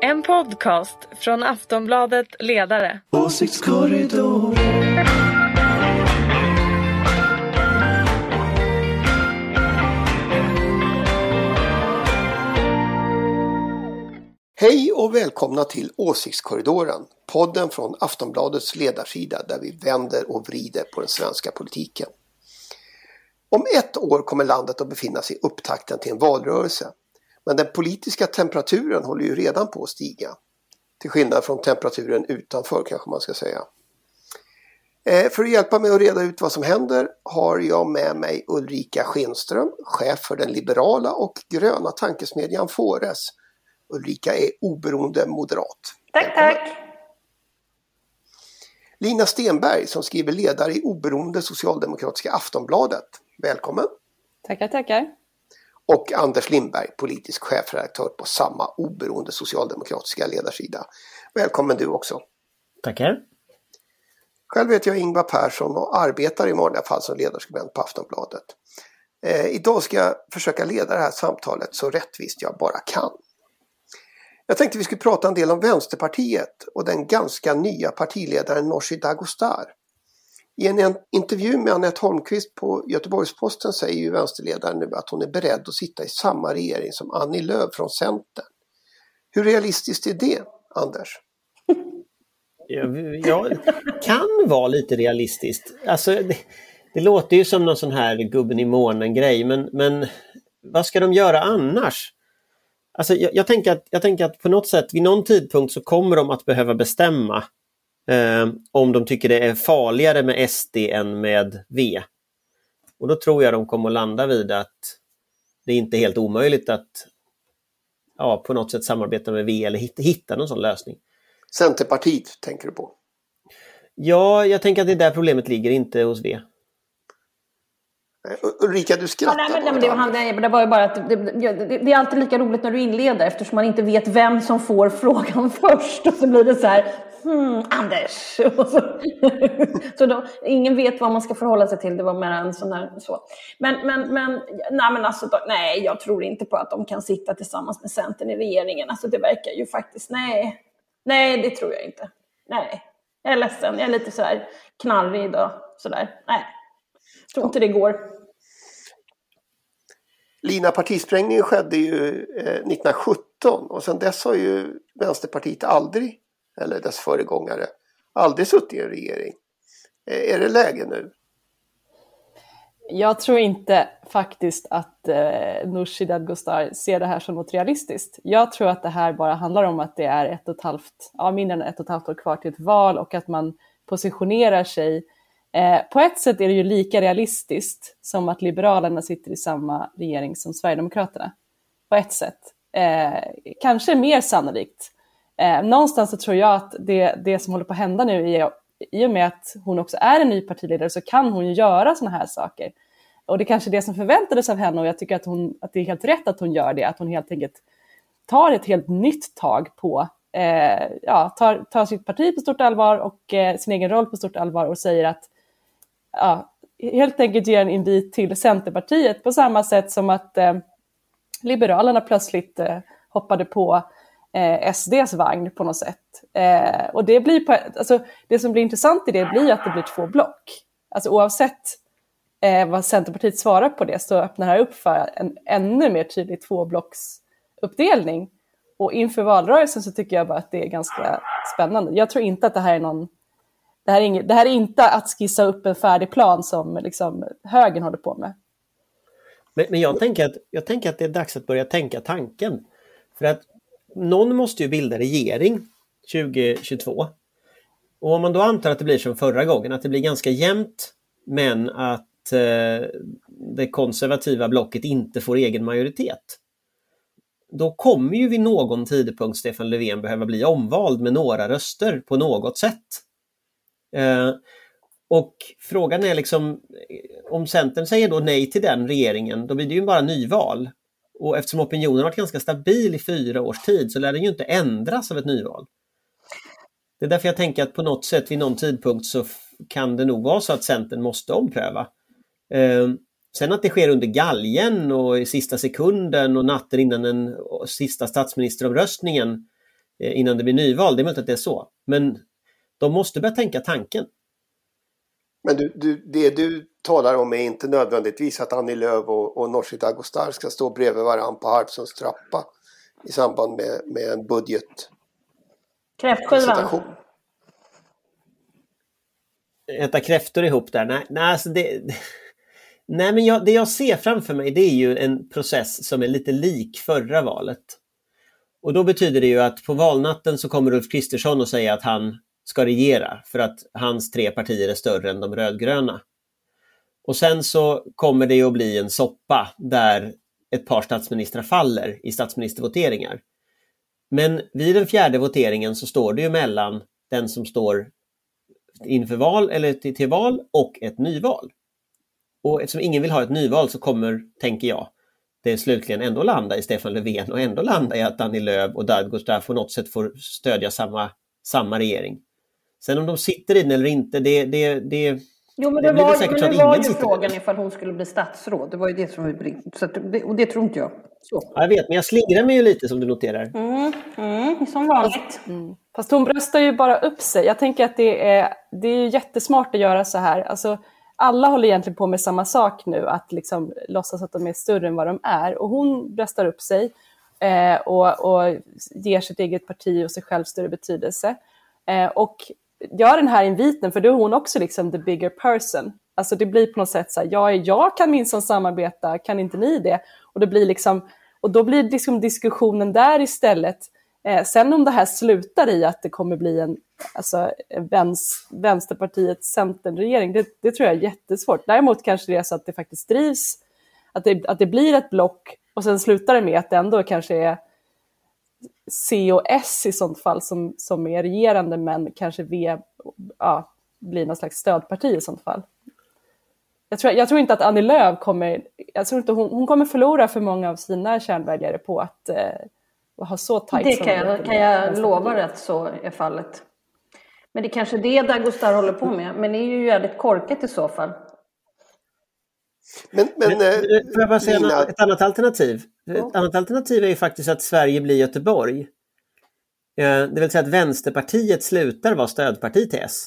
En podcast från Aftonbladet Ledare. Åsiktskorridor. Hej och välkomna till Åsiktskorridoren, podden från Aftonbladets ledarsida där vi vänder och vrider på den svenska politiken. Om ett år kommer landet att befinna sig i upptakten till en valrörelse. Men den politiska temperaturen håller ju redan på att stiga. Till skillnad från temperaturen utanför kanske man ska säga. Eh, för att hjälpa mig att reda ut vad som händer har jag med mig Ulrika Schenström, chef för den liberala och gröna tankesmedjan Fores. Ulrika är oberoende moderat. Tack, tack. Lina Stenberg som skriver ledare i oberoende socialdemokratiska Aftonbladet. Välkommen! Tackar, tackar. Och Anders Lindberg, politisk chefredaktör på samma oberoende socialdemokratiska ledarsida. Välkommen du också! Tackar! Själv heter jag Ingvar Persson och arbetar i vanliga fall som ledarskribent på Aftonbladet. Eh, idag ska jag försöka leda det här samtalet så rättvist jag bara kan. Jag tänkte vi skulle prata en del om Vänsterpartiet och den ganska nya partiledaren Nooshi Dadgostar. I en intervju med Anette Holmqvist på Göteborgs-Posten säger ju vänsterledaren nu att hon är beredd att sitta i samma regering som Annie Lööf från Centern. Hur realistiskt är det, Anders? Ja, ja kan vara lite realistiskt. Alltså, det, det, låter ju som någon sån här gubben i månen-grej, men, men vad ska de göra annars? Alltså, jag, jag, tänker att, jag tänker att på något sätt vid någon tidpunkt så kommer de att behöva bestämma eh, om de tycker det är farligare med SD än med V. Och då tror jag de kommer att landa vid att det är inte är helt omöjligt att ja, på något sätt samarbeta med V eller hitta, hitta någon sån lösning. Centerpartiet tänker du på? Ja, jag tänker att det är där problemet ligger, inte hos V. Ulrika, du skrattar. Ja, nej, men, nej, men det, det, var ju bara att det, det, det, är alltid lika roligt när du inleder eftersom man inte vet vem som får frågan först. Och så blir det så här, hmm, Anders. så, så då, ingen vet vad man ska förhålla sig till. Det var mer en sån här så. Men, men, men, nej, men alltså, då, nej, jag tror inte på att de kan sitta tillsammans med Centern i regeringen. Alltså det verkar ju faktiskt, nej. Nej, det tror jag inte. Nej, jag är ledsen. Jag är lite så här knarrig idag. Sådär. Nej, jag tror inte det går. Lina, partisprängningen skedde ju eh, 1917 och sedan dess har ju Vänsterpartiet aldrig, eller dess föregångare, aldrig suttit i en regering. Eh, är det läge nu? Jag tror inte faktiskt att eh, Nooshi Dadgostar ser det här som något realistiskt. Jag tror att det här bara handlar om att det är ett och ett halvt, ja, mindre än ett och ett halvt år kvar till ett val och att man positionerar sig Eh, på ett sätt är det ju lika realistiskt som att Liberalerna sitter i samma regering som Sverigedemokraterna. På ett sätt. Eh, kanske mer sannolikt. Eh, någonstans så tror jag att det, det som håller på att hända nu är i och med att hon också är en ny partiledare så kan hon ju göra sådana här saker. Och det är kanske det som förväntades av henne och jag tycker att, hon, att det är helt rätt att hon gör det, att hon helt enkelt tar ett helt nytt tag på, eh, ja, tar, tar sitt parti på stort allvar och eh, sin egen roll på stort allvar och säger att ja, helt enkelt ger en invit till Centerpartiet på samma sätt som att eh, Liberalerna plötsligt eh, hoppade på eh, SDs vagn på något sätt. Eh, och det, blir på, alltså, det som blir intressant i det blir att det blir två block. Alltså oavsett eh, vad Centerpartiet svarar på det så öppnar det här upp för en ännu mer tydlig tvåblocksuppdelning. Och inför valrörelsen så tycker jag bara att det är ganska spännande. Jag tror inte att det här är någon det här, är inget, det här är inte att skissa upp en färdig plan som liksom högern håller på med. Men, men jag, tänker att, jag tänker att det är dags att börja tänka tanken. För att någon måste ju bilda regering 2022. Och om man då antar att det blir som förra gången, att det blir ganska jämnt men att eh, det konservativa blocket inte får egen majoritet. Då kommer ju vid någon tidpunkt Stefan Löfven behöva bli omvald med några röster på något sätt. Eh, och frågan är liksom, eh, om Centern säger då nej till den regeringen, då blir det ju bara nyval. Och eftersom opinionen har varit ganska stabil i fyra års tid så lär den ju inte ändras av ett nyval. Det är därför jag tänker att på något sätt vid någon tidpunkt så kan det nog vara så att Centern måste ompröva. Eh, sen att det sker under galgen och i sista sekunden och natten innan den sista statsministeromröstningen eh, innan det blir nyval. Det är möjligt att det är så. Men de måste börja tänka tanken. Men du, du, det du talar om är inte nödvändigtvis att Annie Lööf och, och Nooshi Dadgostar ska stå bredvid varandra på Harpsunds trappa i samband med, med en budget Kräftskivan. Äta kräftor ihop där? Nej, nej, alltså det, nej men jag, det jag ser framför mig det är ju en process som är lite lik förra valet. Och då betyder det ju att på valnatten så kommer Ulf Kristersson att säga att han ska regera för att hans tre partier är större än de rödgröna. Och sen så kommer det att bli en soppa där ett par statsministrar faller i statsministervoteringar. Men vid den fjärde voteringen så står det ju mellan den som står inför val eller till, till val och ett nyval. Och eftersom ingen vill ha ett nyval så kommer, tänker jag, det slutligen ändå landa i Stefan Löfven och ändå landa i att Annie Lööf och Dadgostar på något sätt får stödja samma, samma regering. Sen om de sitter i den eller inte, det, det, det Jo, men det, det var, men det var ju frågan ifall hon skulle bli statsråd. Det var ju det som var så det, Och det tror inte jag. Så. Jag vet, men jag slingrar mig ju lite som du noterar. Mm, mm, som vanligt. Mm. Fast hon bröstar ju bara upp sig. Jag tänker att det är, det är jättesmart att göra så här. Alltså, alla håller egentligen på med samma sak nu, att liksom låtsas att de är större än vad de är. Och hon bröstar upp sig eh, och, och ger sitt eget parti och sig själv större betydelse. Eh, och gör den här inviten, för då är hon också liksom the bigger person. Alltså det blir på något sätt så här, ja, jag kan minsann samarbeta, kan inte ni det? Och, det blir liksom, och då blir liksom diskussionen där istället. Eh, sen om det här slutar i att det kommer bli en alltså, väns, Vänsterpartiets Centerregering, det, det tror jag är jättesvårt. Däremot kanske det är så att det faktiskt drivs, att det, att det blir ett block och sen slutar det med att det ändå kanske är C och S i sånt fall som, som är regerande men kanske V ja, blir någon slags stödparti i sånt fall. Jag tror, jag tror inte att Annie Lööf kommer, jag tror inte hon, hon kommer förlora för många av sina kärnväljare på att eh, ha så tajt Det kan jag, kan jag lova att så är fallet. Men det är kanske det Dagostar håller på med, men det är ju jävligt korkat i så fall. Men, men, men eh, får jag säga Nina... ett annat alternativ? Ett annat alternativ är ju faktiskt att Sverige blir Göteborg. Eh, det vill säga att Vänsterpartiet slutar vara stödparti till S.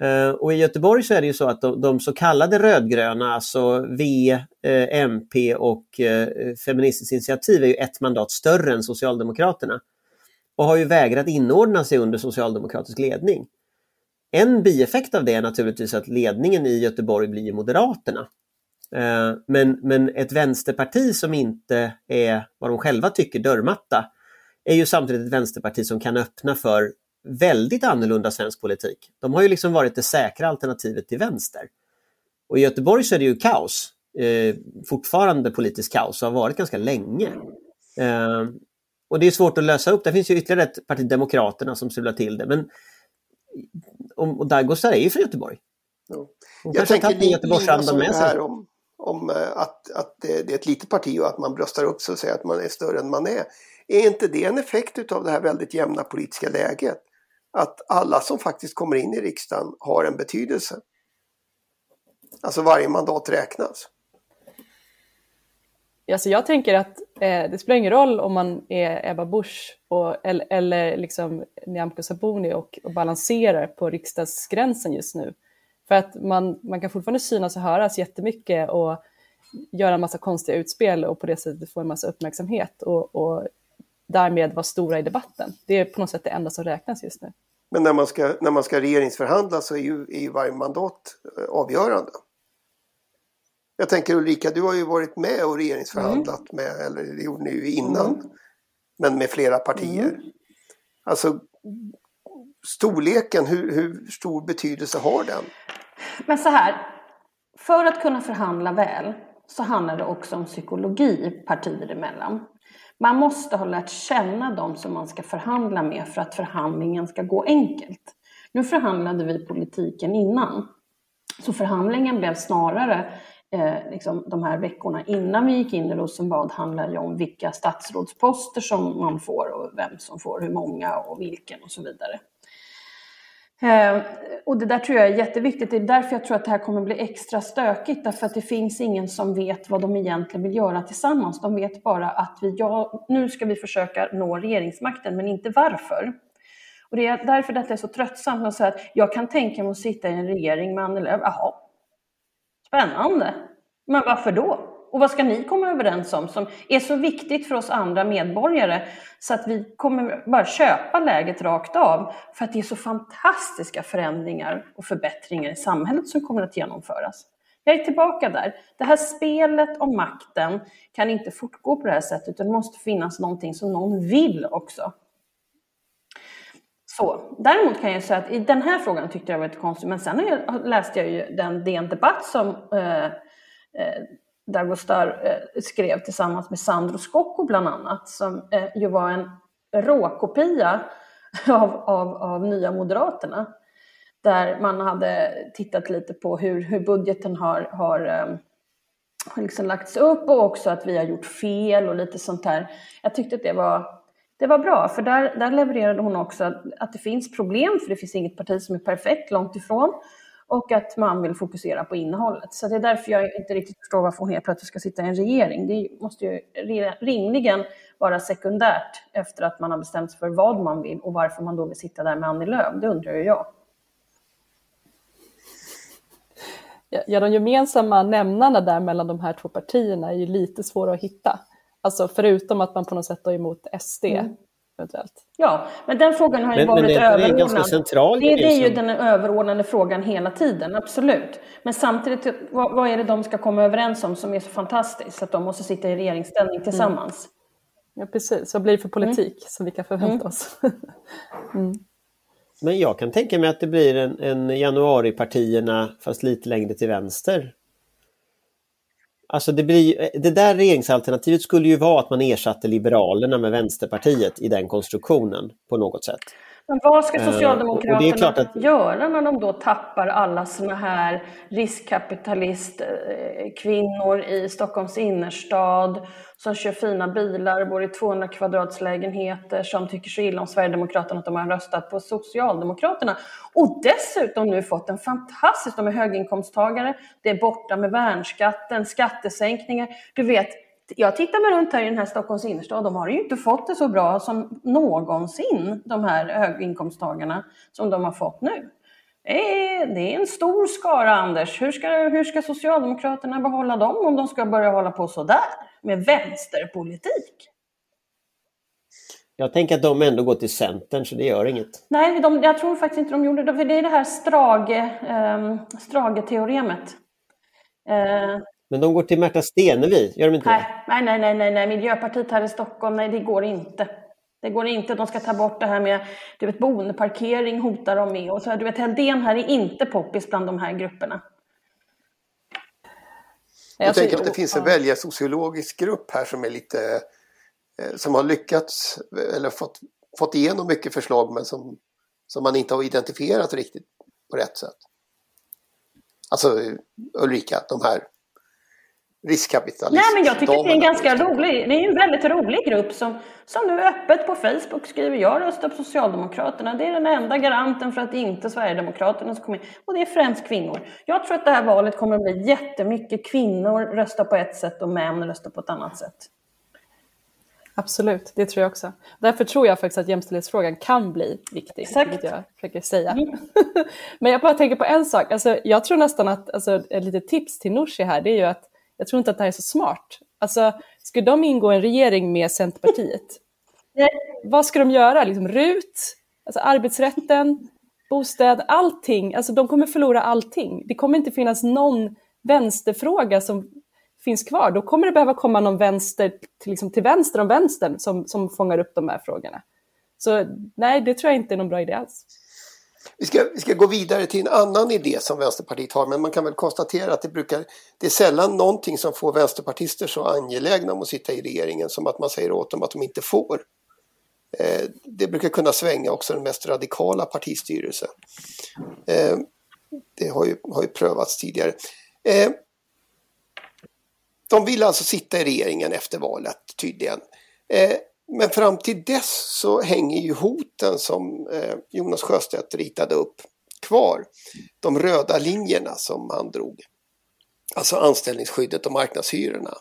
Eh, och i Göteborg så är det ju så att de, de så kallade rödgröna, alltså V, eh, MP och Feministiskt initiativ är ju ett mandat större än Socialdemokraterna. Och har ju vägrat inordna sig under socialdemokratisk ledning. En bieffekt av det är naturligtvis att ledningen i Göteborg blir Moderaterna. Eh, men, men ett vänsterparti som inte är vad de själva tycker dörrmatta är ju samtidigt ett vänsterparti som kan öppna för väldigt annorlunda svensk politik. De har ju liksom varit det säkra alternativet till vänster. Och i Göteborg så är det ju kaos. Eh, fortfarande politiskt kaos och har varit ganska länge. Eh, och det är svårt att lösa upp. Det finns ju ytterligare ett parti, Demokraterna, som strular till det. Men och Dagostar är ju från Göteborg. Ja. Jag tänker Göteborgsanda med sig. Här om, om eh, att, att det är ett litet parti och att man bröstar upp sig och säger att man är större än man är. Är inte det en effekt av det här väldigt jämna politiska läget? Att alla som faktiskt kommer in i riksdagen har en betydelse. Alltså varje mandat räknas. Alltså jag tänker att eh, det spelar ingen roll om man är Ebba Busch och, eller, eller liksom Nyamko Sabuni och, och balanserar på riksdagsgränsen just nu. För att man, man kan fortfarande synas och höras jättemycket och göra en massa konstiga utspel och på det sättet få en massa uppmärksamhet och, och därmed vara stora i debatten. Det är på något sätt det enda som räknas just nu. Men när man ska, när man ska regeringsförhandla så är ju, är ju varje mandat eh, avgörande. Jag tänker Ulrika, du har ju varit med och regeringsförhandlat mm. med, eller det gjorde ni ju innan, mm. men med flera partier. Mm. Alltså storleken, hur, hur stor betydelse har den? Men så här, för att kunna förhandla väl så handlar det också om psykologi partier emellan. Man måste ha lärt känna dem som man ska förhandla med för att förhandlingen ska gå enkelt. Nu förhandlade vi politiken innan, så förhandlingen blev snarare eh, liksom de här veckorna innan vi gick in i Rosenbad handlade ju om vilka statsrådsposter som man får och vem som får hur många och vilken och så vidare. Eh, och det där tror jag är jätteviktigt. Det är därför jag tror att det här kommer bli extra stökigt. Därför att det finns ingen som vet vad de egentligen vill göra tillsammans. De vet bara att vi, ja, nu ska vi försöka nå regeringsmakten, men inte varför. Och det är därför detta är så tröttsamt. Att säga att jag kan tänka mig att sitta i en regering med Annie Lööf. Jaha, spännande. Men varför då? Och vad ska ni komma överens om som är så viktigt för oss andra medborgare så att vi kommer bara köpa läget rakt av för att det är så fantastiska förändringar och förbättringar i samhället som kommer att genomföras. Jag är tillbaka där. Det här spelet om makten kan inte fortgå på det här sättet utan det måste finnas någonting som någon vill också. Så, däremot kan jag säga att i den här frågan tyckte jag var lite konstigt, men sen läste jag ju den DN Debatt som eh, eh, Dagostar eh, skrev tillsammans med Sandro Scocco bland annat, som eh, ju var en råkopia av, av, av Nya Moderaterna. Där man hade tittat lite på hur, hur budgeten har, har, eh, liksom lagts upp och också att vi har gjort fel och lite sånt där. Jag tyckte att det var, det var bra, för där, där levererade hon också att, att det finns problem, för det finns inget parti som är perfekt, långt ifrån och att man vill fokusera på innehållet. Så det är därför jag inte riktigt förstår varför hon helt plötsligt ska sitta i en regering. Det måste ju rimligen vara sekundärt efter att man har bestämt sig för vad man vill och varför man då vill sitta där med Annie Lööf. Det undrar ju jag. Ja, de gemensamma nämnarna där mellan de här två partierna är ju lite svåra att hitta. Alltså förutom att man på något sätt är emot SD. Mm eventuellt. Ja, men den frågan har ju men, varit men det, överordnad. Det är, central det, det är ju den överordnade frågan hela tiden, absolut. Men samtidigt, vad, vad, är det de ska komma överens om som är så fantastiskt, att de måste sitta i regeringsställning mm. tillsammans? Mm. Ja, precis. Vad blir det för politik mm. som vi kan förvänta mm. oss? mm. Men jag kan tänka mig att det blir en, en januaripartierna fast lite längre till vänster Alltså det, blir, det där regeringsalternativet skulle ju vara att man ersatte Liberalerna med Vänsterpartiet i den konstruktionen på något sätt. Men vad ska eh, Socialdemokraterna att... göra när de då tappar alla såna här riskkapitalistkvinnor i Stockholms innerstad som kör fina bilar, bor i 200 kvadratslägenheter, som tycker så illa om Sverigedemokraterna att de har röstat på Socialdemokraterna. Och dessutom nu fått en fantastisk, de är höginkomsttagare, det är borta med värnskatten, skattesänkningar. Du vet, jag tittar mig runt här i den här Stockholms innerstad, de har ju inte fått det så bra som någonsin, de här höginkomsttagarna, som de har fått nu. Det är, en stor skara, Anders. Hur ska, hur ska Socialdemokraterna behålla dem om de ska börja hålla på så där med vänsterpolitik? Jag tänker att de ändå går till Centern, så det gör inget. Nej, de, jag tror faktiskt inte de gjorde det. För det är det här Strage, eh, Strage-teoremet. Eh, men de går till Märta Stenevi, gör de inte nej, det? Nej, nej, nej, nej, Miljöpartiet här i Stockholm, nej det går inte. Det går inte, de ska ta bort det här med du vet, boendeparkering, hotar de med. Och så, du vet, Heldén här är inte poppis bland de här grupperna. Jag, tänker att det finns en väljarsociologisk grupp här som är lite eh, som har lyckats eller fått, fått igenom mycket förslag men som, som man inte har identifierat riktigt på rätt sätt. Alltså Ulrika, de här riskkapitalister. Nej, men jag tycker det är en ganska rolig, det är en väldigt rolig grupp som, som nu öppet på Facebook skriver jag röstar på Socialdemokraterna. Det är den enda garanten för att inte Sverigedemokraterna ska komma in. Och det är främst kvinnor. Jag tror att det här valet kommer att bli jättemycket kvinnor röstar på ett sätt och män röstar på ett annat sätt. Absolut, det tror jag också. Därför tror jag faktiskt att jämställdhetsfrågan kan bli viktig, Exakt. vilket jag försöker säga. Mm. Men jag bara tänker på en sak, alltså, jag tror nästan att, alltså, ett litet tips till Nooshi här, det är ju att jag tror inte att det här är så smart. Alltså, ska de ingå i en regering med Centerpartiet? Vad ska de göra? Liksom RUT, alltså arbetsrätten, bostad, allting. Alltså de kommer förlora allting. Det kommer inte finnas någon vänsterfråga som finns kvar. Då kommer det behöva komma någon vänster till, liksom, till vänster om vänstern som, som fångar upp de här frågorna. Så nej, det tror jag inte är någon bra idé alls. Vi ska, vi ska gå vidare till en annan idé som Vänsterpartiet har men man kan väl konstatera att det, brukar, det är sällan någonting som får vänsterpartister så angelägna om att sitta i regeringen som att man säger åt dem att de inte får. Eh, det brukar kunna svänga också den mest radikala partistyrelse. Eh, det har ju, har ju prövats tidigare. Eh, de vill alltså sitta i regeringen efter valet tydligen. Eh, men fram till dess så hänger ju hoten som eh, Jonas Sjöstedt ritade upp kvar. De röda linjerna som han drog. Alltså anställningsskyddet och marknadshyrorna.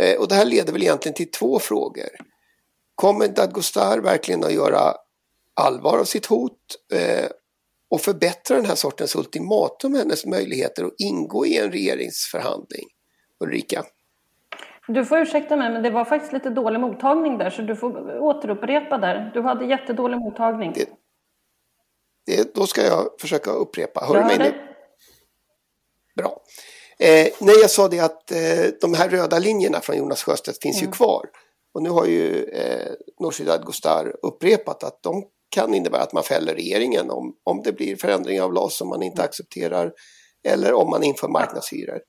Eh, och det här leder väl egentligen till två frågor. Kommer Dadgostar verkligen att göra allvar av sitt hot eh, och förbättra den här sortens ultimatum hennes möjligheter att ingå i en regeringsförhandling? Ulrika? Du får ursäkta mig, men det var faktiskt lite dålig mottagning där, så du får återupprepa där. Du hade jättedålig mottagning. Det, det, då ska jag försöka upprepa. Hör du mig nu? Bra. Eh, nej, jag sa det att eh, de här röda linjerna från Jonas Sjöstedt finns mm. ju kvar. Och nu har ju eh, Nooshi Dadgostar upprepat att de kan innebära att man fäller regeringen om, om det blir förändringar av LAS som man inte accepterar eller om man inför marknadshyror.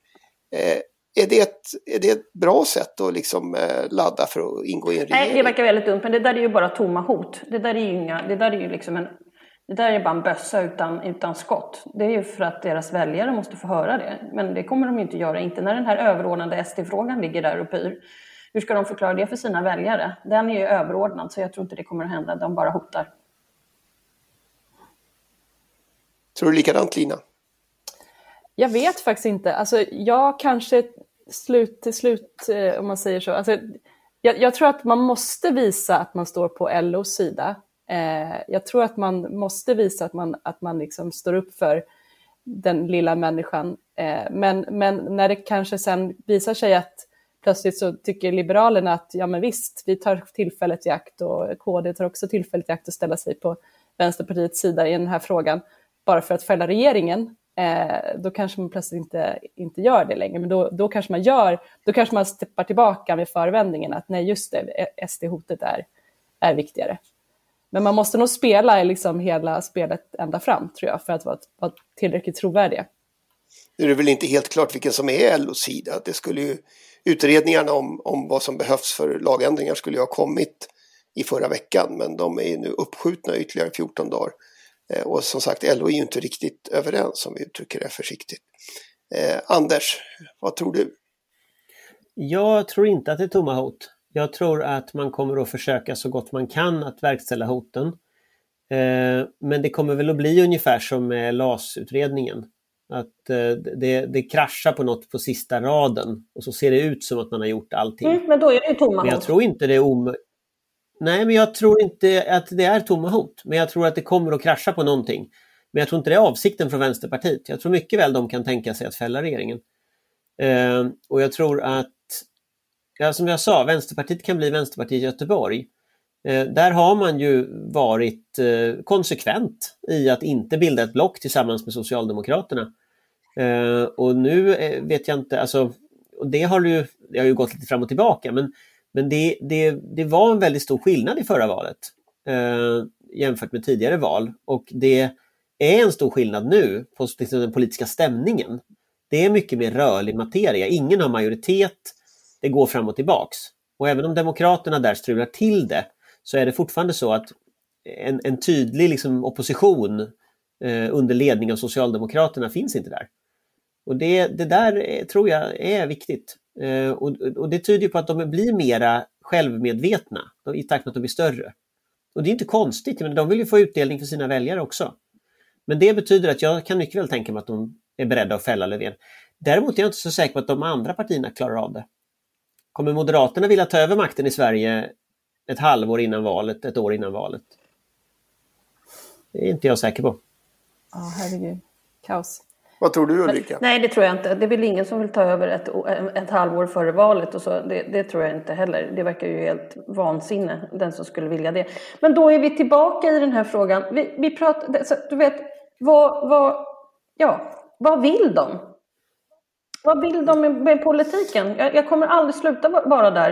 Eh, är det, ett, är det ett bra sätt att liksom, eh, ladda för att ingå i en regering? Nej, det verkar väldigt dumt, men det där är ju bara tomma hot. Det där är ju, inga, det där är ju liksom en, det där är bara en bössa utan, utan skott. Det är ju för att deras väljare måste få höra det. Men det kommer de ju inte göra, inte när den här överordnade SD-frågan ligger där och pyr. Hur ska de förklara det för sina väljare? Den är ju överordnad, så jag tror inte det kommer att hända. De bara hotar. Tror du likadant, Lina? Jag vet faktiskt inte. Alltså, jag kanske slut till slut, eh, om man säger så. Alltså, jag, jag, tror att man måste visa att man står på LOs sida. Eh, jag tror att man måste visa att man, att man liksom står upp för den lilla människan. Eh, men, men när det kanske sen visar sig att plötsligt så tycker Liberalerna att ja men visst, vi tar tillfället i akt och KD tar också tillfället i akt att ställa sig på Vänsterpartiets sida i den här frågan bara för att fälla regeringen, eh, då kanske man plötsligt inte, inte gör det längre. Men då, då kanske man gör, då kanske man steppar tillbaka med förevändningen att nej, just det, eh, SD-hotet är, är viktigare. Men man måste nog spela liksom hela spelet ända fram, tror jag, för att vara, vara tillräckligt trovärdiga. Nu är det väl inte helt klart vilken som är LOs sida. Det skulle ju, utredningarna om, om vad som behövs för lagändringar skulle ju ha kommit i förra veckan, men de är nu uppskjutna ytterligare 14 dagar. Eh, och som sagt, LO är ju inte riktigt överens om vi uttrycker det försiktigt. Eh, Anders, vad tror du? Jag tror inte att det är tomma hot. Jag tror att man kommer att försöka så gott man kan att verkställa hoten. Eh, men det kommer väl att bli ungefär som med LAS-utredningen. Att eh, det, det kraschar på något på sista raden och så ser det ut som att man har gjort allting. Mm, men då är det ju tomma hot. Men jag tror inte det är omöjligt. Nej, men jag tror inte att det är tomma hot. Men jag tror att det kommer att krascha på någonting. Men jag tror inte det är avsikten från Vänsterpartiet. Jag tror mycket väl de kan tänka sig att fälla regeringen. Eh, och jag tror att, ja, som jag sa, Vänsterpartiet kan bli Vänsterpartiet i Göteborg. Eh, där har man ju varit eh, konsekvent i att inte bilda ett block tillsammans med Socialdemokraterna. Eh, och nu eh, vet jag inte, alltså, och det har ju, det har ju gått lite fram och tillbaka, men men det, det, det var en väldigt stor skillnad i förra valet eh, jämfört med tidigare val och det är en stor skillnad nu på liksom den politiska stämningen. Det är mycket mer rörlig materia. Ingen har majoritet. Det går fram och tillbaks. Och även om Demokraterna där strular till det så är det fortfarande så att en, en tydlig liksom, opposition eh, under ledning av Socialdemokraterna finns inte där. Och det, det där är, tror jag är viktigt. Eh, och, och, det tyder på att de blir mera självmedvetna i takt med att de blir större. Och det är inte konstigt, men de vill ju få utdelning för sina väljare också. Men det betyder att jag kan mycket väl tänka mig att de är beredda att fälla Löfven. Däremot är jag inte så säker på att de andra partierna klarar av det. Kommer Moderaterna vilja ta över makten i Sverige ett halvår innan valet, ett år innan valet? Det är inte jag säker på. Ja, oh, herregud. Kaos. Vad tror du Ulrika? Nej, det tror jag inte. Det är väl ingen som vill ta över ett, ett halvår före valet och så. Det, det, tror jag inte heller. Det verkar ju helt vansinne, den som skulle vilja det. Men då är vi tillbaka i den här frågan. Vi, vi pratar, du vet, vad, vad, ja, vad vill de? Vad vill de med, med politiken? Jag, jag, kommer aldrig sluta vara där.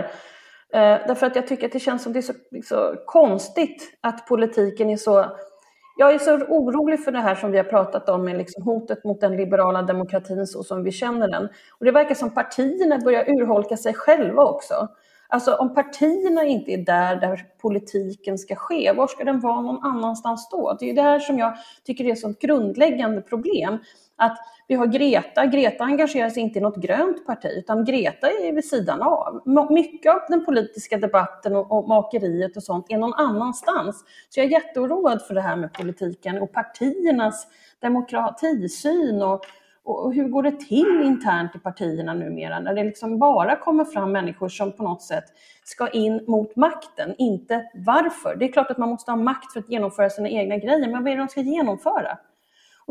Eh, därför att jag tycker att det känns som det är så, så konstigt att politiken är så jag är så orolig för det här som vi har pratat om med liksom hotet mot den liberala demokratin så som vi känner den. Och det verkar som partierna börjar urholka sig själva också. Alltså om partierna inte är där, där politiken ska ske, var ska den vara någon annanstans då? Det är det här som jag tycker är ett sånt grundläggande problem. Att vi har Greta, Greta engagerar sig inte i något grönt parti, utan Greta är vid sidan av. Mycket av den politiska debatten och, och makeriet och sånt är någon annanstans. Så jag är jätteoroad för det här med politiken och partiernas demokratisyn och, och hur går det till internt i partierna numera när det liksom bara kommer fram människor som på något sätt ska in mot makten, inte varför. Det är klart att man måste ha makt för att genomföra sina egna grejer, men vad är det de ska genomföra?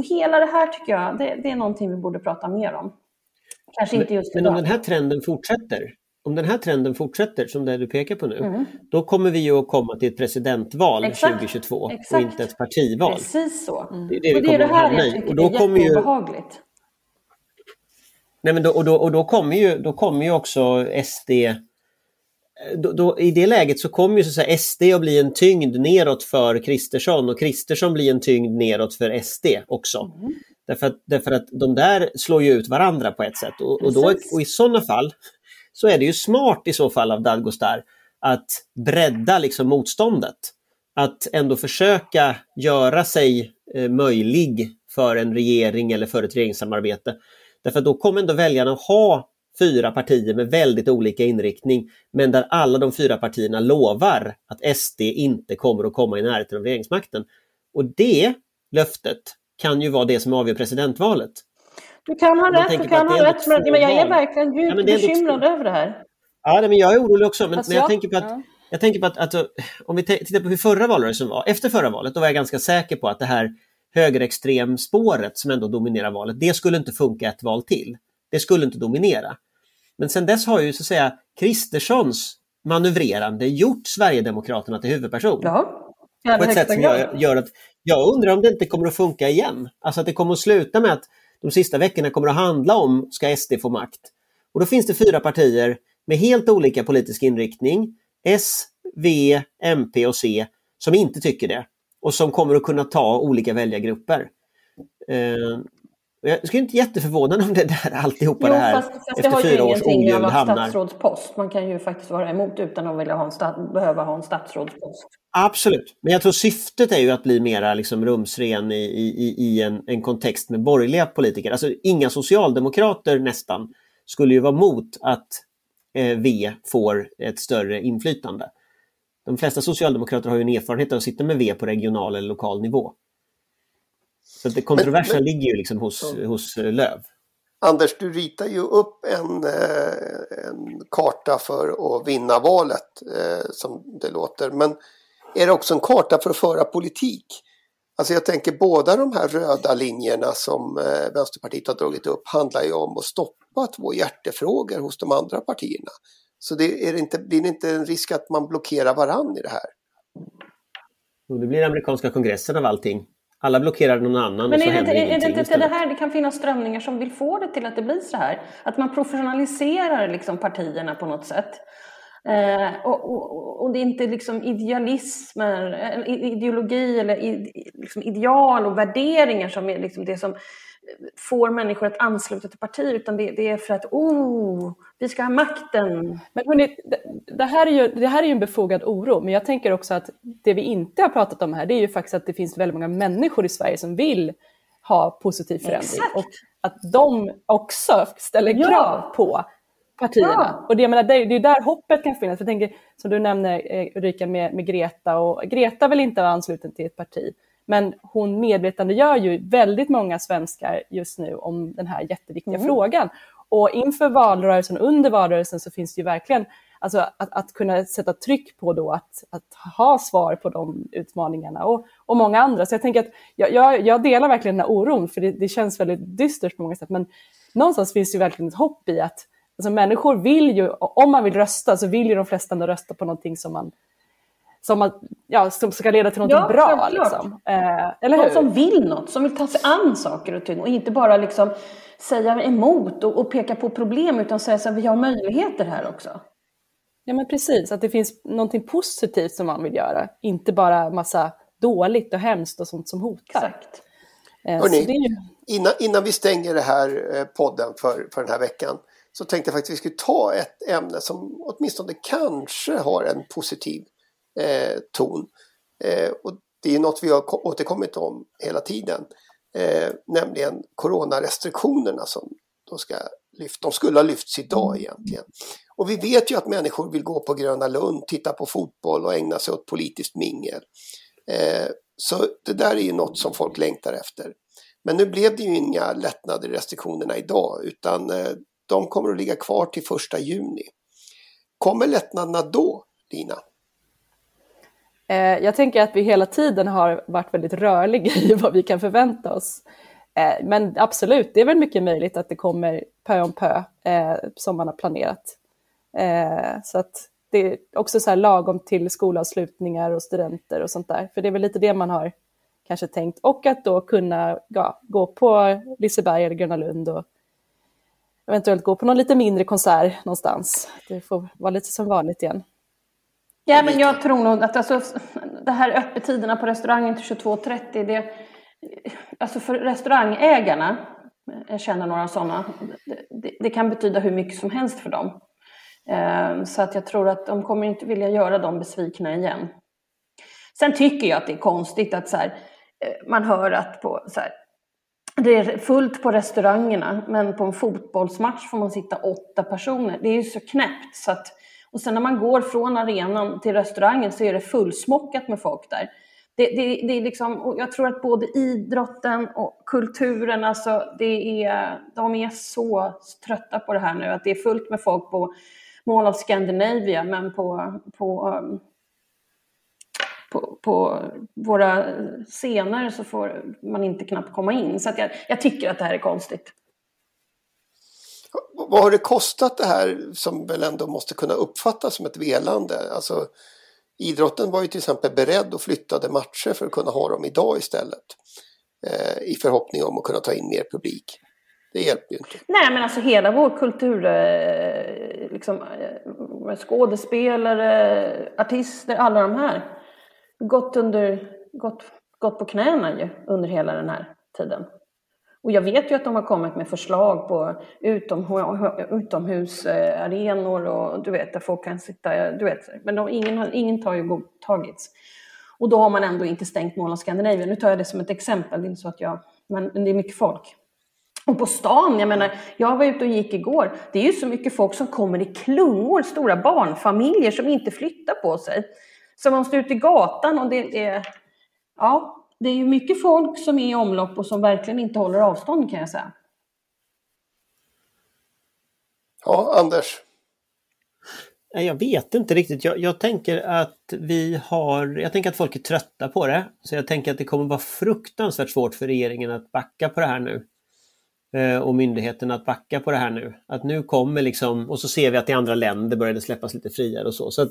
Och hela det här tycker jag, det, det är någonting vi borde prata mer om. Kanske inte just Men, men om den här trenden fortsätter, om den här trenden fortsätter som det du pekar på nu, mm. då kommer vi ju att komma till ett presidentval Exakt. 2022 Exakt. och inte ett partival. Precis så. Mm. Det är det, och det är det här jag tycker och då är jätteobehagligt. Nej, men då, och, då, och då kommer ju, då kommer ju också SD då, då, I det läget så kommer ju så att SD att bli en tyngd neråt för Kristersson och Kristersson blir en tyngd neråt för SD också. Mm. Därför, att, därför att de där slår ju ut varandra på ett sätt och, och, då, och i sådana fall så är det ju smart i så fall av Dadgostar att bredda liksom motståndet. Att ändå försöka göra sig eh, möjlig för en regering eller för ett regeringssamarbete. Därför då kommer ändå väljarna ha fyra partier med väldigt olika inriktning men där alla de fyra partierna lovar att SD inte kommer att komma i närheten av regeringsmakten. Och det löftet kan ju vara det som avgör presidentvalet. Du kan ha rätt, du kan ha rätt, men, men jag är verkligen djupt ja, bekymrad över det här. Ja, men jag är orolig också, men, men jag, tänker på att, ja. jag tänker på att alltså, om vi tittar på hur förra valrörelsen var, efter förra valet, då var jag ganska säker på att det här högerextremspåret som ändå dominerar valet, det skulle inte funka ett val till. Det skulle inte dominera. Men sen dess har ju så att säga Kristerssons manövrerande gjort Sverigedemokraterna till huvudperson. Ja. På ett sätt som gör, gör att jag undrar om det inte kommer att funka igen. Alltså att det kommer att sluta med att de sista veckorna kommer att handla om ska SD få makt? Och då finns det fyra partier med helt olika politisk inriktning. S, V, MP och C som inte tycker det och som kommer att kunna ta olika väljargrupper. Jag skulle inte jätteförvånad om det där alltihopa jo, det här fast, fast efter fyra års oguld hamnar. statsrådspost. Man kan ju faktiskt vara emot utan att vilja ha en stat, behöva ha en statsrådspost. Absolut, men jag tror syftet är ju att bli mera liksom rumsren i, i, i en, en kontext med borgerliga politiker. Alltså inga socialdemokrater nästan skulle ju vara mot att eh, V får ett större inflytande. De flesta socialdemokrater har ju en erfarenhet av att sitta med V på regional eller lokal nivå. Så det kontroversen men, men, ligger ju liksom hos, ja. hos eh, Löv. Anders, du ritar ju upp en, eh, en karta för att vinna valet eh, som det låter. Men är det också en karta för att föra politik? Alltså jag tänker båda de här röda linjerna som Vänsterpartiet har dragit upp handlar ju om att stoppa två hjärtefrågor hos de andra partierna. Så det är inte, blir det inte en risk att man blockerar varann i det här? Jo, det blir amerikanska kongressen av allting. Alla blockerar någon annan Men och så är det, händer inte, är det inte det här det kan finnas strömningar som vill få det till att det blir så här? Att man professionaliserar liksom partierna på något sätt. Eh, och, och, och, det är inte liksom idealism, ideologi eller liksom ideal och värderingar som är liksom det som får människor att ansluta till partier, utan det, det, är för att oh, vi ska ha makten. Men hörni, det, här är ju, det här är ju en befogad oro, men jag tänker också att det vi inte har pratat om här, det är ju faktiskt att det finns väldigt många människor i Sverige som vill ha positiv förändring Exakt. och att de också ställer ja. krav på partierna. Ja. Och det, menar, det, är där hoppet kan finnas. För jag tänker, som du nämner eh, Ulrika med, med Greta, och Greta vill inte vara ansluten till ett parti. Men hon medvetandegör ju väldigt många svenskar just nu om den här jätteviktiga mm. frågan. Och inför valrörelsen och under valrörelsen så finns det ju verkligen alltså att, att kunna sätta tryck på då att, att ha svar på de utmaningarna och, och många andra. Så jag tänker att jag, jag, jag delar verkligen den här oron för det, det, känns väldigt dystert på många sätt. Men någonstans finns det ju verkligen ett hopp i att alltså människor vill ju, om man vill rösta så vill ju de flesta rösta på någonting som man som, att, ja, som ska leda till något ja, bra. Liksom. Eh, eller hur? Någon som vill något, som vill ta sig an saker och ting och inte bara liksom säga emot och, och peka på problem utan säga att vi har möjligheter här också. Ja men precis, att det finns någonting positivt som man vill göra, inte bara massa dåligt och hemskt och sånt som hotar. Exakt. Eh, Hörrni, ju... innan, innan vi stänger det här eh, podden för, för den här veckan så tänkte jag faktiskt att vi skulle ta ett ämne som åtminstone kanske har en positiv eh, ton. Eh, och det är något vi har återkommit om hela tiden. Eh, nämligen coronarestriktionerna som de, ska lyft, de skulle ha lyfts idag egentligen. Och vi vet ju att människor vill gå på Gröna Lund, titta på fotboll och ägna sig åt politiskt mingel. Eh, så det där är ju något som folk längtar efter. Men nu blev det ju inga lättnader i restriktionerna idag utan eh, de kommer att ligga kvar till första juni. Kommer lättnaderna då, Lina? Eh, jag tänker att vi hela tiden har varit väldigt rörliga i vad vi kan förvänta oss. Eh, men absolut, det är väl mycket möjligt att det kommer pö om pö eh, som man har planerat. Eh, så att det är också så här lagom till skolavslutningar och studenter och sånt där. För det är väl lite det man har kanske tänkt. Och att då kunna ja, gå på Liseberg eller Gröna Lund och eventuellt gå på någon lite mindre konsert någonstans. Det får vara lite som vanligt igen. Ja, men jag tror nog att alltså, det här öppettiderna på restaurangen till 22.30, det, alltså för restaurangägarna, jag känner några sådana, det, det, kan betyda hur mycket som helst för dem. Eh, så att jag tror att de kommer inte vilja göra dem besvikna igen. Sen tycker jag att det är konstigt att så här, eh, man hör att på, så här, det är fullt på restaurangerna, men på en fotbollsmatch får man sitta åtta personer. Det är ju så knäppt. Så att, och sen när man går från arenan till restaurangen så är det fullsmockat med folk där. Det, det, det är liksom, jag tror att både idrotten och kulturen, alltså det är, de är så trötta på det här nu, att det är fullt med folk på Mall of Scandinavia, men på, på, um, på, på våra scener så får man inte knappt komma in. Så jag, jag tycker att det här är konstigt. Vad har det kostat det här som väl ändå måste kunna uppfattas som ett velande? Alltså, idrotten var ju till exempel beredd och flyttade matcher för att kunna ha dem idag istället. Eh, I förhoppning om att kunna ta in mer publik. Det hjälper ju inte. Nej, men alltså hela vår kultur, eh, liksom, eh, skådespelare, artister, alla de här, gått, under, gått, gått på knäna ju under hela den här tiden. Och jag vet ju att de har kommit med förslag på utomhusarenor och du vet, där folk kan sitta, du vet, men de, ingen, ingen tar ju godtagits. Och då har man ändå inte stängt Mall of Scandinavia. Nu tar jag det som ett exempel, det är inte så att jag, men det är mycket folk. Och på stan, jag menar, jag var ute och gick igår. Det är ju så mycket folk som kommer i klungor, stora barnfamiljer som inte flyttar på sig. Som man ut ute i gatan och det är, ja, det är ju mycket folk som är i omlopp och som verkligen inte håller avstånd kan jag säga. Ja, Anders? Jag vet inte riktigt. Jag, jag, tänker att vi har, jag tänker att folk är trötta på det. Så jag tänker att det kommer vara fruktansvärt svårt för regeringen att backa på det här nu. Eh, och myndigheterna att backa på det här nu. Att nu kommer liksom, och så ser vi att i andra länder börjar det släppas lite friare och så. Så, att,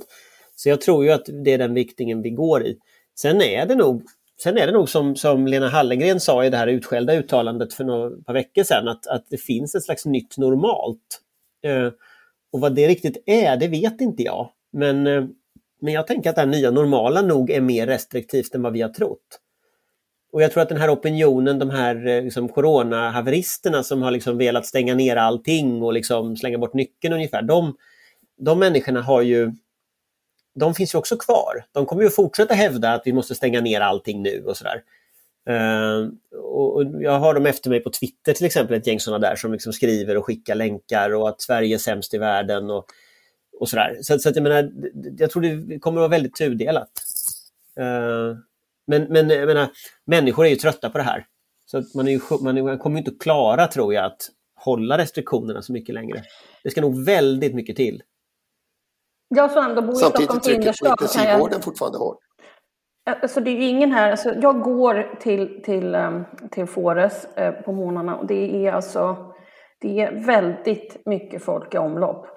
så jag tror ju att det är den viktningen vi går i. Sen är det nog Sen är det nog som, som Lena Hallengren sa i det här utskällda uttalandet för några par veckor sedan att, att det finns ett slags nytt normalt. Eh, och vad det riktigt är, det vet inte jag. Men, eh, men jag tänker att det här nya normala nog är mer restriktivt än vad vi har trott. Och jag tror att den här opinionen, de här eh, liksom, coronahaveristerna som har liksom velat stänga ner allting och liksom slänga bort nyckeln ungefär, de, de människorna har ju de finns ju också kvar. De kommer ju fortsätta hävda att vi måste stänga ner allting nu och sådär. Uh, och jag har dem efter mig på Twitter till exempel, ett gäng sådana där som liksom skriver och skickar länkar och att Sverige är sämst i världen och, och sådär. Så, så att jag menar, jag tror det kommer att vara väldigt tudelat. Uh, men, men jag menar, människor är ju trötta på det här. Så att man, är ju, man kommer inte att klara, tror jag, att hålla restriktionerna så mycket längre. Det ska nog väldigt mycket till. Jag som ändå bor i Stockholms innerstad. Samtidigt är intensivvården fortfarande hård. Alltså det är ingen här, alltså jag går till, till, ehm, till Fores eh, på morgnarna och det är alltså det är väldigt mycket folk i omlopp.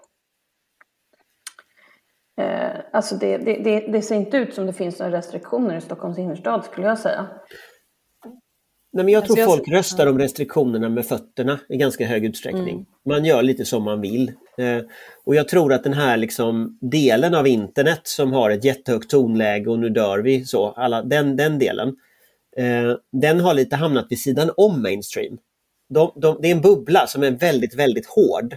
Eh, alltså det, det, det, det, ser inte ut som det finns några restriktioner i Stockholms innerstad skulle jag säga. Nej, men jag tror folk röstar om restriktionerna med fötterna i ganska hög utsträckning. Mm. Man gör lite som man vill. Eh, och jag tror att den här liksom delen av internet som har ett jättehögt tonläge och nu dör vi, så, alla, den, den delen, eh, den har lite hamnat vid sidan om mainstream. De, de, det är en bubbla som är väldigt, väldigt hård.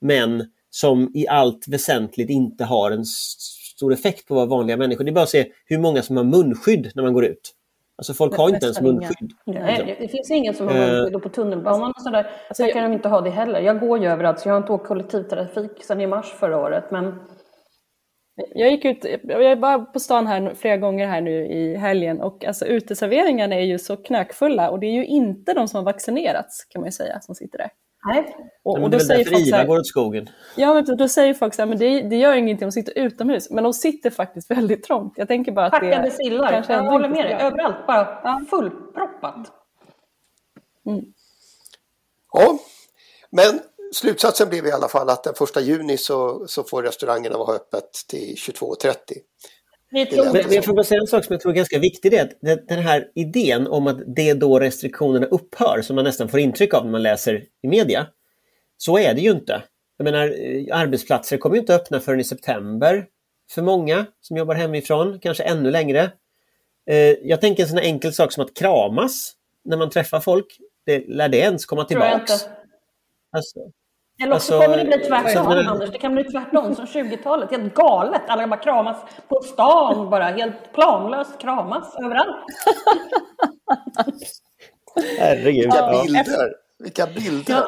men som i allt väsentligt inte har en stor effekt på vad vanliga människor. Det är bara att se hur många som har munskydd när man går ut. Alltså folk har inte ens munskydd. Nej, det, det finns ingen som har munskydd och på tunnelbanan och sådär. Alltså, där kan de inte ha det heller. Jag går ju överallt så jag har inte åkt kollektivtrafik sedan i mars förra året. Men jag gick ut, jag var på stan här flera gånger här nu i helgen och alltså uteserveringarna är ju så knökfulla och det är ju inte de som har vaccinerats kan man ju säga som sitter där. Nej. Och, och då det säger folk så här, går åt skogen. Ja, men då säger folk så här, men det, det gör ingenting om de sitter utomhus, men de sitter faktiskt väldigt trångt. Jag tänker bara att Packade det sillar, jag håller med dig, överallt, bara ja. fullproppat. Mm. Ja, men slutsatsen blev i alla fall att den första juni så, så får restaurangerna vara öppet till 22.30. Men, men jag får bara säga en sak som jag tror är ganska viktig. Det är att den här idén om att det är då restriktionerna upphör, som man nästan får intryck av när man läser i media. Så är det ju inte. Jag menar, eh, arbetsplatser kommer inte öppna förrän i september för många som jobbar hemifrån, kanske ännu längre. Eh, jag tänker en sån enkel sak som att kramas när man träffar folk. Det, lär det ens komma tillbaks? Alltså, eller också alltså, kommer det bli tvärtom, men... Anders. Det kan bli tvärtom som 20-talet. Helt galet. Alla bara kramas på stan, bara helt planlöst kramas överallt. Herregud. Vilka bilder! Vilka bilder!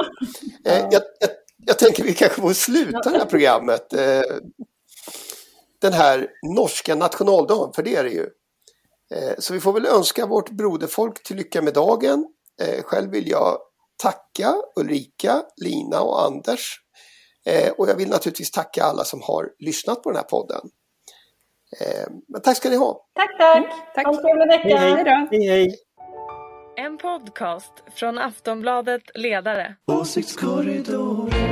Ja. Eh, jag, jag, jag, tänker vi kanske får sluta det här programmet. Eh, den här norska nationaldagen, för det är det ju. Eh, så vi får väl önska vårt broderfolk till lycka med dagen. Eh, själv vill jag tacka Ulrika, Lina och Anders. Eh, och jag vill naturligtvis tacka alla som har lyssnat på den här podden. Eh, men tack ska ni ha. Tack, tack. Mm, tack. Ha en trevlig vecka. Hej, hej. hej, hej. En podcast från Aftonbladet Ledare. Åsiktskorridor.